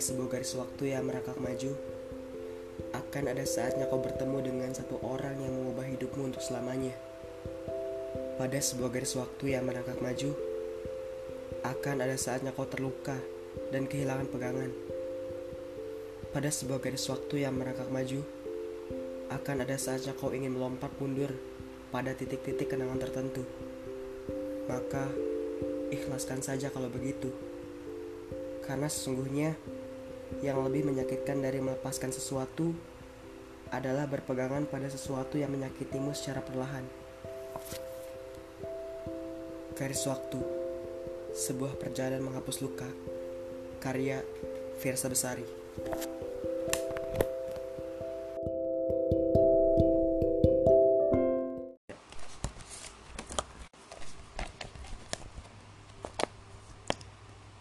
sebuah garis waktu yang merangkak maju, akan ada saatnya kau bertemu dengan satu orang yang mengubah hidupmu untuk selamanya. Pada sebuah garis waktu yang merangkak maju, akan ada saatnya kau terluka dan kehilangan pegangan. Pada sebuah garis waktu yang merangkak maju, akan ada saatnya kau ingin melompat mundur pada titik-titik kenangan tertentu. Maka, ikhlaskan saja kalau begitu. Karena sesungguhnya yang lebih menyakitkan dari melepaskan sesuatu adalah berpegangan pada sesuatu yang menyakitimu secara perlahan. Garis waktu, sebuah perjalanan menghapus luka. Karya Fiersa Besari.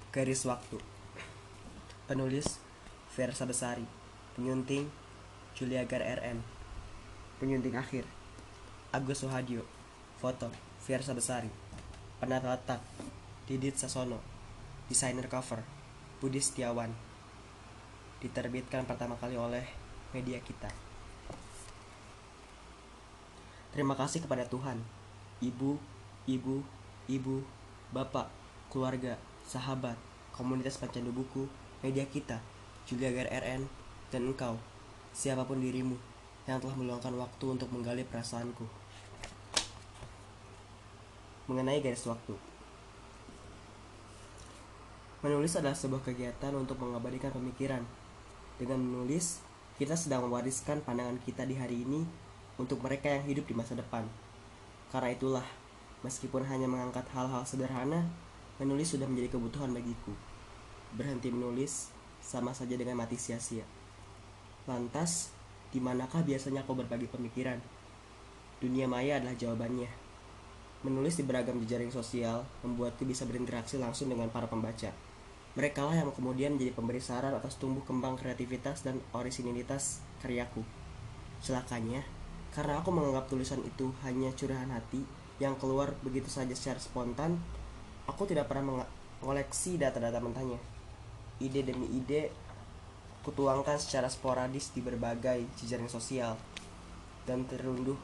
Garis waktu. Penulis Versa Besari Penyunting Juliagar RN Penyunting akhir Agus Suhadio Foto Versa Besari Penata letak Didit Sasono Desainer cover Budi Setiawan Diterbitkan pertama kali oleh media kita. Terima kasih kepada Tuhan Ibu, ibu, ibu, bapak, keluarga, sahabat, komunitas pencandu buku, media kita, Julia RN, dan engkau, siapa pun dirimu yang telah meluangkan waktu untuk menggali perasaanku. Mengenai garis waktu. Menulis adalah sebuah kegiatan untuk mengabadikan pemikiran. Dengan menulis, kita sedang mewariskan pandangan kita di hari ini untuk mereka yang hidup di masa depan. Karena itulah, meskipun hanya mengangkat hal-hal sederhana, menulis sudah menjadi kebutuhan bagiku. Berhenti menulis sama saja dengan mati sia-sia. Lantas, di manakah biasanya kau berbagi pemikiran? Dunia maya adalah jawabannya. Menulis di beragam jejaring sosial membuatku bisa berinteraksi langsung dengan para pembaca. Mereka lah yang kemudian menjadi pemberi saran atas tumbuh kembang kreativitas dan orisinilitas karyaku. Celakanya, karena aku menganggap tulisan itu hanya curahan hati yang keluar begitu saja secara spontan, aku tidak pernah mengoleksi data-data mentahnya. Ide demi ide kutuangkan secara sporadis di berbagai jejaring sosial dan terunduh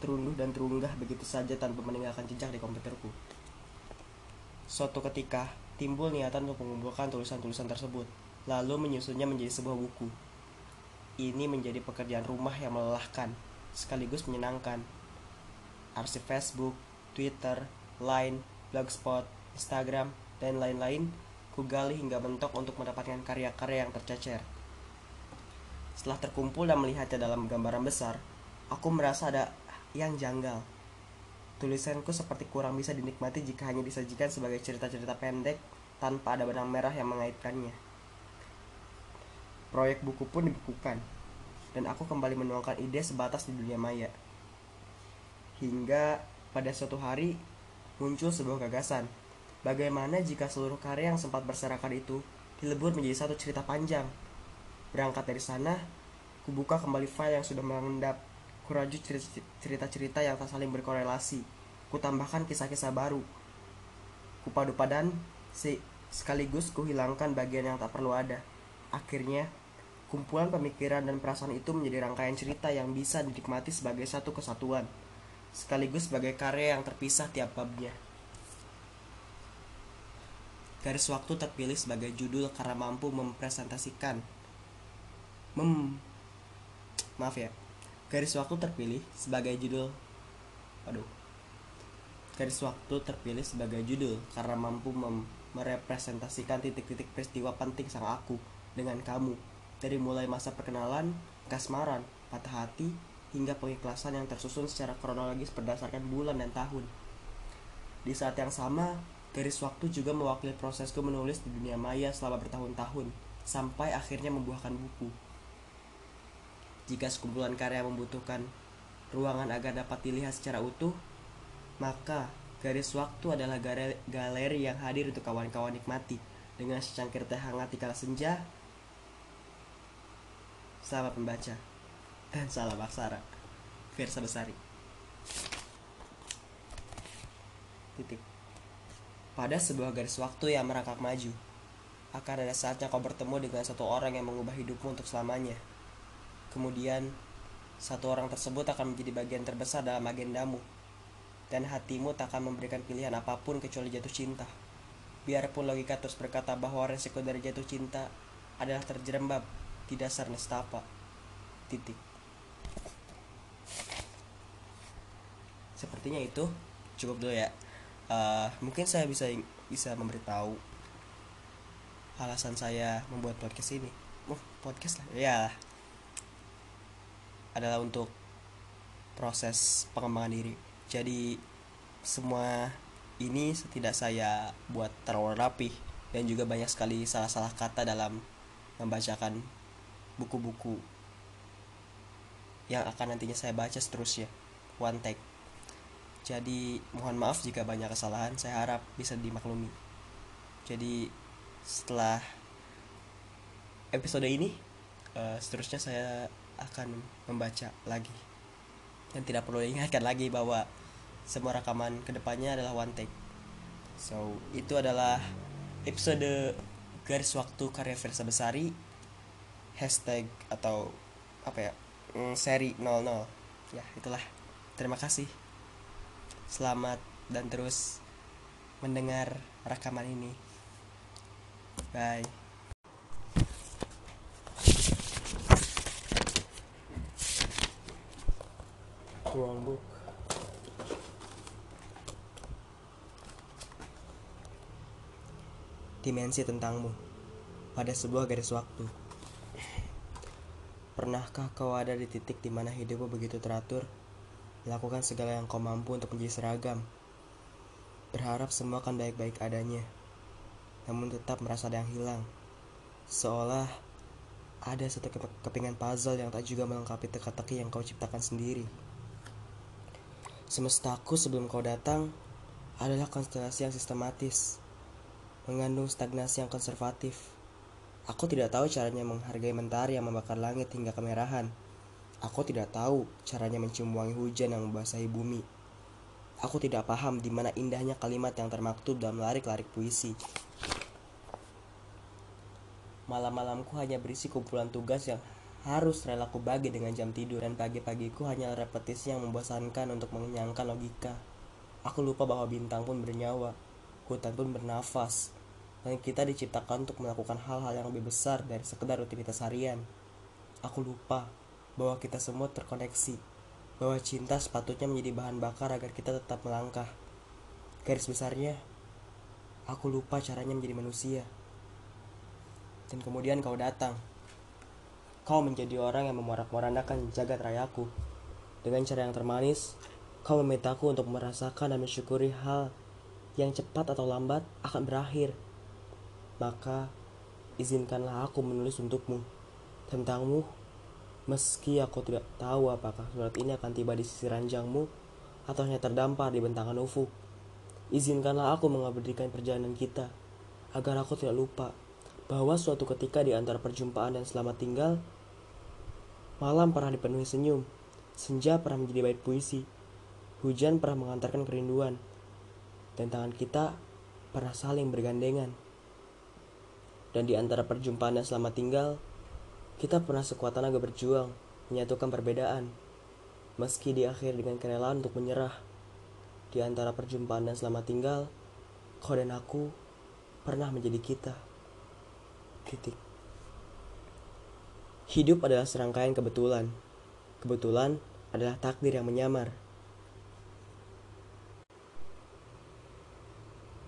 terunduh dan terunggah begitu saja tanpa meninggalkan jejak di komputerku. Suatu ketika timbul niatan untuk mengumpulkan tulisan-tulisan tersebut, lalu menyusunnya menjadi sebuah buku. Ini menjadi pekerjaan rumah yang melelahkan, sekaligus menyenangkan. Arsip Facebook, Twitter, Line, Blogspot, Instagram, dan lain-lain kugali hingga mentok untuk mendapatkan karya-karya yang tercecer. Setelah terkumpul dan melihatnya dalam gambaran besar, aku merasa ada yang janggal. Tulisanku seperti kurang bisa dinikmati jika hanya disajikan sebagai cerita-cerita pendek tanpa ada benang merah yang mengaitkannya. Proyek buku pun dibukukan, dan aku kembali menuangkan ide sebatas di dunia maya. Hingga pada suatu hari muncul sebuah gagasan. Bagaimana jika seluruh karya yang sempat berserakan itu dilebur menjadi satu cerita panjang? Berangkat dari sana, kubuka kembali file yang sudah mengendap. Kuraju cerita-cerita yang tak saling berkorelasi. Kutambahkan kisah-kisah baru. Kupadu padan, si sekaligus kuhilangkan bagian yang tak perlu ada. Akhirnya, kumpulan pemikiran dan perasaan itu menjadi rangkaian cerita yang bisa dinikmati sebagai satu kesatuan sekaligus sebagai karya yang terpisah tiap babnya. Garis waktu terpilih sebagai judul karena mampu mempresentasikan mem maaf ya. Garis waktu terpilih sebagai judul aduh. Garis waktu terpilih sebagai judul karena mampu mem merepresentasikan titik-titik peristiwa penting sang aku dengan kamu dari mulai masa perkenalan, kasmaran, patah hati, hingga pengikhlasan yang tersusun secara kronologis berdasarkan bulan dan tahun. Di saat yang sama, garis waktu juga mewakili prosesku menulis di dunia maya selama bertahun-tahun, sampai akhirnya membuahkan buku. Jika sekumpulan karya membutuhkan ruangan agar dapat dilihat secara utuh, maka garis waktu adalah galeri yang hadir untuk kawan-kawan nikmati dengan secangkir teh hangat di kala senja. Selamat membaca dan salam aksara Versa Besari titik pada sebuah garis waktu yang merangkak maju akan ada saatnya kau bertemu dengan satu orang yang mengubah hidupmu untuk selamanya. Kemudian, satu orang tersebut akan menjadi bagian terbesar dalam agendamu. Dan hatimu tak akan memberikan pilihan apa pun kecuali jatuh cinta. Biarpun logika terus berkata bahwa resiko dari jatuh cinta adalah terjerembab di dasar nestapa. Titik. Sepertinya itu cukup dulu ya. Uh, mungkin saya bisa bisa memberitahu alasan saya membuat podcast ini. Oh, podcast lah. Ya. Adalah untuk proses pengembangan diri. Jadi semua ini tidak saya buat terlalu rapi dan juga banyak sekali salah-salah kata dalam membacakan buku-buku yang akan nantinya saya baca seterusnya one take jadi mohon maaf jika banyak kesalahan. Saya harap bisa dimaklumi. Jadi setelah episode ini uh, seterusnya saya akan membaca lagi. Dan tidak perlu diingatkan lagi bahwa semua rekaman ke depannya adalah one take. So itu adalah episode garis waktu karya Versa Besari. Hashtag atau apa ya? Mm, seri 00 ya itulah. Terima kasih selamat dan terus mendengar rekaman ini bye wrong book dimensi tentangmu pada sebuah garis waktu. Pernahkah kau ada di titik di mana hidupmu begitu teratur? Lakukan segala yang kau mampu untuk menjadi seragam. Berharap semua akan baik-baik adanya. Namun tetap merasa ada yang hilang. Seolah ada satu kepingan puzzle yang tak juga melengkapi teka-teki yang kau ciptakan sendiri. Semestaku sebelum kau datang adalah konstelasi yang sistematis mengandung stagnasi yang konservatif. Aku tidak tahu caranya menghargai mentari yang membakar langit hingga kemerahan. Aku tidak tahu caranya mencium wangi hujan yang membasahi bumi. Aku tidak paham di mana indahnya kalimat yang termaktub dalam larik-larik puisi. Malam-malamku hanya berisi kumpulan tugas yang harus rela ku bagi dengan jam tidur dan pagi-pagiku hanya repetisi yang membosankan untuk mengenyangkan logika. Aku lupa bahwa bintang pun bernyawa, hutan pun bernafas, dan kita diciptakan untuk melakukan hal-hal yang lebih besar dari sekedar rutinitas harian. Aku lupa bahwa kita semua terkoneksi, bahwa cinta sepatutnya menjadi bahan bakar agar kita tetap melangkah. Garis besarnya, aku lupa caranya menjadi manusia. Dan kemudian kau datang. Kau menjadi orang yang memorak-morandakan jagat rayaku. Dengan cara yang termanis, kau memintaku untuk merasakan dan mensyukuri hal yang cepat atau lambat akan berakhir. Maka izinkanlah aku menulis untukmu tentangmu meski aku tidak tahu apakah surat ini akan tiba di sisi ranjangmu atau hanya terdampar di bentangan ufuk. Izinkanlah aku mengabadikan perjalanan kita agar aku tidak lupa bahwa suatu ketika di antara perjumpaan dan selamat tinggal malam pernah dipenuhi senyum, senja pernah menjadi bait puisi, hujan pernah mengantarkan kerinduan, dan tangan kita pernah saling bergandengan. Dan di antara perjumpaan dan selamat tinggal, kita pernah sekuat tenaga berjuang menyatukan perbedaan, meski di akhir dengan kerelaan untuk menyerah. Di antara perjumpaan dan selamat tinggal, kau dan aku pernah menjadi kita. Titik. Hidup adalah serangkaian kebetulan. Kebetulan adalah takdir yang menyamar.